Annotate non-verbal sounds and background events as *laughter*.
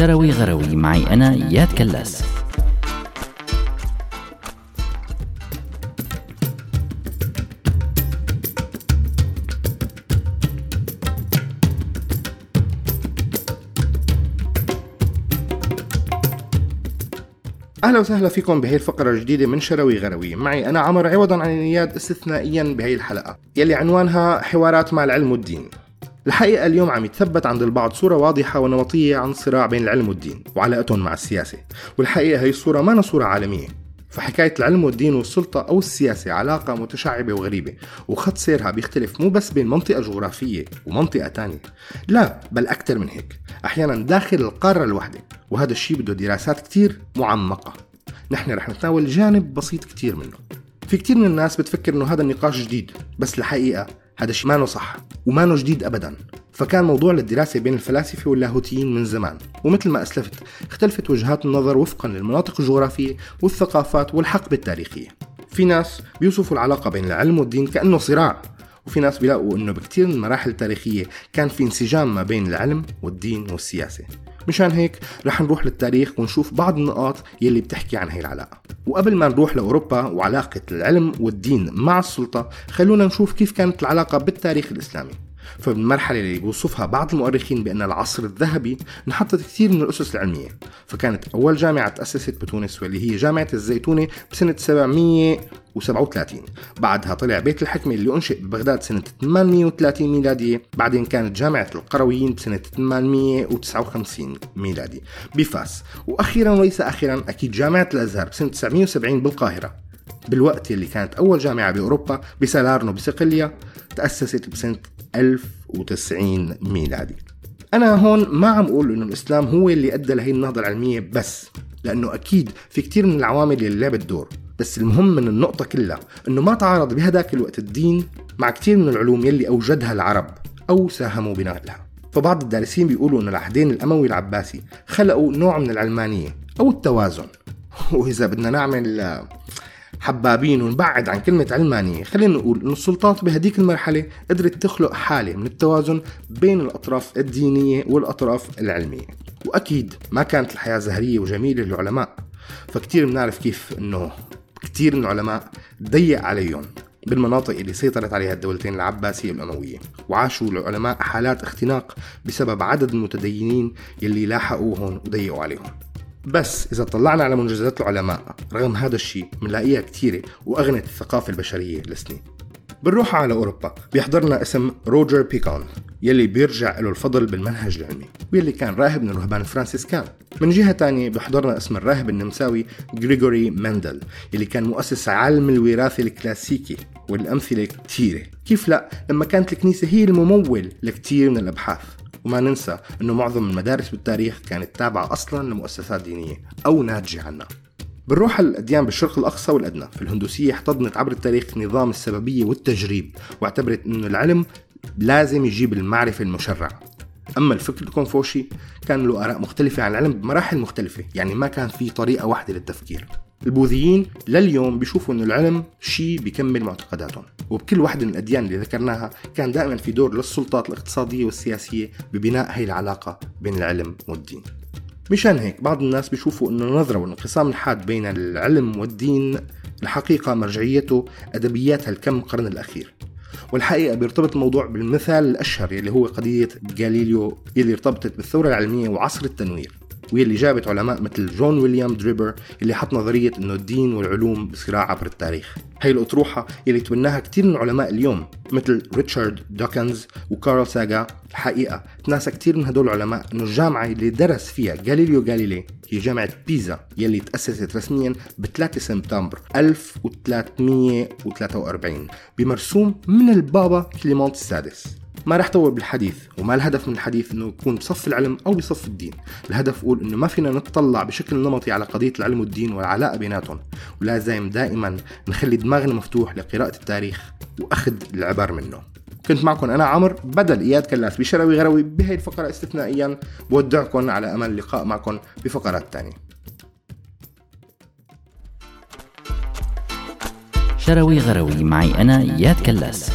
شروي غروي. معي أنا إياد كلاس. أهلا وسهلا فيكم بهي الفقرة الجديدة من شروي غروي، معي أنا عمر عوضا عن إياد استثنائيا بهي الحلقة، يلي عنوانها حوارات مع العلم والدين. الحقيقة اليوم عم يتثبت عند البعض صورة واضحة ونمطية عن الصراع بين العلم والدين وعلاقتهم مع السياسة، والحقيقة هي الصورة ما صورة عالمية، فحكاية العلم والدين والسلطة أو السياسة علاقة متشعبة وغريبة وخط سيرها بيختلف مو بس بين منطقة جغرافية ومنطقة تانية. لا بل أكثر من هيك. أحيانا داخل القارة الواحدة وهذا الشيء بده دراسات كتير معمقة. نحن رح نتناول جانب بسيط كتير منه. في كتير من الناس بتفكر إنه هذا النقاش جديد بس الحقيقة هذا الشيء ما صح وما جديد ابدا. فكان موضوع للدراسة بين الفلاسفة واللاهوتيين من زمان. ومثل ما أسلفت اختلفت وجهات النظر وفقا للمناطق الجغرافية والثقافات والحقبة التاريخية. في ناس بيوصفوا العلاقة بين العلم والدين كأنه صراع وفي ناس بيلاقوا إنه بكثير من المراحل التاريخية كان في انسجام ما بين العلم والدين والسياسة. مشان هيك رح نروح للتاريخ ونشوف بعض النقاط يلي بتحكي عن هي العلاقة. وقبل ما نروح لأوروبا وعلاقة العلم والدين مع السلطة خلونا نشوف كيف كانت العلاقة بالتاريخ الإسلامي. فبالمرحلة اللي بيوصفها بعض المؤرخين بأن العصر الذهبي انحطت كثير من الأسس العلمية فكانت أول جامعة تأسست بتونس واللي هي جامعة الزيتونة بسنة 737 بعدها طلع بيت الحكمة اللي أنشئ ببغداد سنة 830 ميلادية. بعدين كانت جامعة القرويين بسنة 859 ميلادي بفاس وأخيرا وليس أخيرا أكيد جامعة الأزهر بسنة 970 بالقاهرة. بالوقت اللي كانت أول جامعة بأوروبا بسالارنو بصقلية تأسست بسنة 1090 ميلادي. أنا هون ما عم أقول إنه الإسلام هو اللي أدى لهي النهضة العلمية بس لأنه أكيد في كتير من العوامل اللي لعبت دور. بس المهم من النقطة كلها إنه ما تعارض بهداك الوقت الدين مع كتير من العلوم يلي أوجدها العرب أو ساهموا بنقلها فبعض الدارسين بيقولوا إن العهدين الأموي العباسي خلقوا نوع من العلمانية أو التوازن. *laughs* وإذا بدنا نعمل حبابين ونبعد عن كلمة علمانية. خلينا نقول أن السلطات بهديك المرحلة قدرت تخلق حالة من التوازن بين الأطراف الدينية والأطراف العلمية. وأكيد ما كانت الحياة زهرية وجميلة للعلماء. فكتير بنعرف كيف أنه كتير من العلماء ضيق عليهم بالمناطق اللي سيطرت عليها الدولتين العباسية والأموية. وعاشوا العلماء حالات اختناق بسبب عدد المتدينين يلي لاحقوهم وضيقوا عليهم. بس إذا طلعنا على منجزات العلماء رغم هذا الشيء بنلاقيها كثيرة وأغنت الثقافة البشرية لسنين. بنروح على أوروبا بيحضرنا اسم روجر بيكون يلي بيرجع له الفضل بالمنهج العلمي ويلي كان راهب من الرهبان الفرنسيسكان من جهة تانية بيحضرنا اسم الراهب النمساوي غريغوري مندل يلي كان مؤسس علم الوراثة الكلاسيكي والأمثلة كثيرة. كيف لا؟ لما كانت الكنيسة هي الممول لكثير من الأبحاث. وما ننسى أنه معظم المدارس بالتاريخ كانت تابعة أصلا لمؤسسات دينية أو ناتجة عنها بنروح الأديان بالشرق الأقصى والأدنى في الهندوسية احتضنت عبر التاريخ نظام السببية والتجريب واعتبرت أنه العلم لازم يجيب المعرفة المشرعة. أما الفكر الكونفوشي كان له آراء مختلفة عن العلم بمراحل مختلفة يعني ما كان في طريقة واحدة للتفكير. البوذيين لليوم بيشوفوا إنه العلم شيء بيكمل معتقداتهم. وبكل واحدة من الأديان اللي ذكرناها كان دائما في دور للسلطات الاقتصادية والسياسية ببناء هي العلاقة بين العلم والدين. مشان هيك بعض الناس بيشوفوا إنه النظرة والانقسام الحاد بين العلم والدين الحقيقة مرجعيته أدبيات هالكم قرن الأخير. والحقيقة بيرتبط الموضوع بالمثال الأشهر اللي هو قضية غاليليو اللي ارتبطت بالثورة العلمية وعصر التنوير. واللي جابت علماء مثل جون ويليام دريبر اللي حط نظرية إنه الدين والعلوم بصراع عبر التاريخ. هي الأطروحة اللي تبناها كثير من علماء اليوم مثل ريتشارد دوكنز وكارل ساغان. الحقيقة تناسى كثير من هدول العلماء إنه الجامعة اللي درس فيها غاليليو غاليلي هي جامعة بيزا يلي تأسست رسميا ب 3 سبتمبر 1343 بمرسوم من البابا كليمونت السادس. ما رح طول بالحديث وما الهدف من الحديث إنه يكون بصف العلم أو بصف الدين. الهدف أقول إنه ما فينا نتطلع بشكل نمطي على قضية العلم والدين والعلاقة بيناتهم. ولازم دائما نخلي دماغنا مفتوح لقراءة التاريخ وأخذ العبر منه. كنت معكم أنا عمر بدل إياد كلاس بشروي غروي بهي الفقرة استثنائيا بودعكم على أمل اللقاء معكم بفقرات ثانية شروي غروي معي أنا إياد كلاس.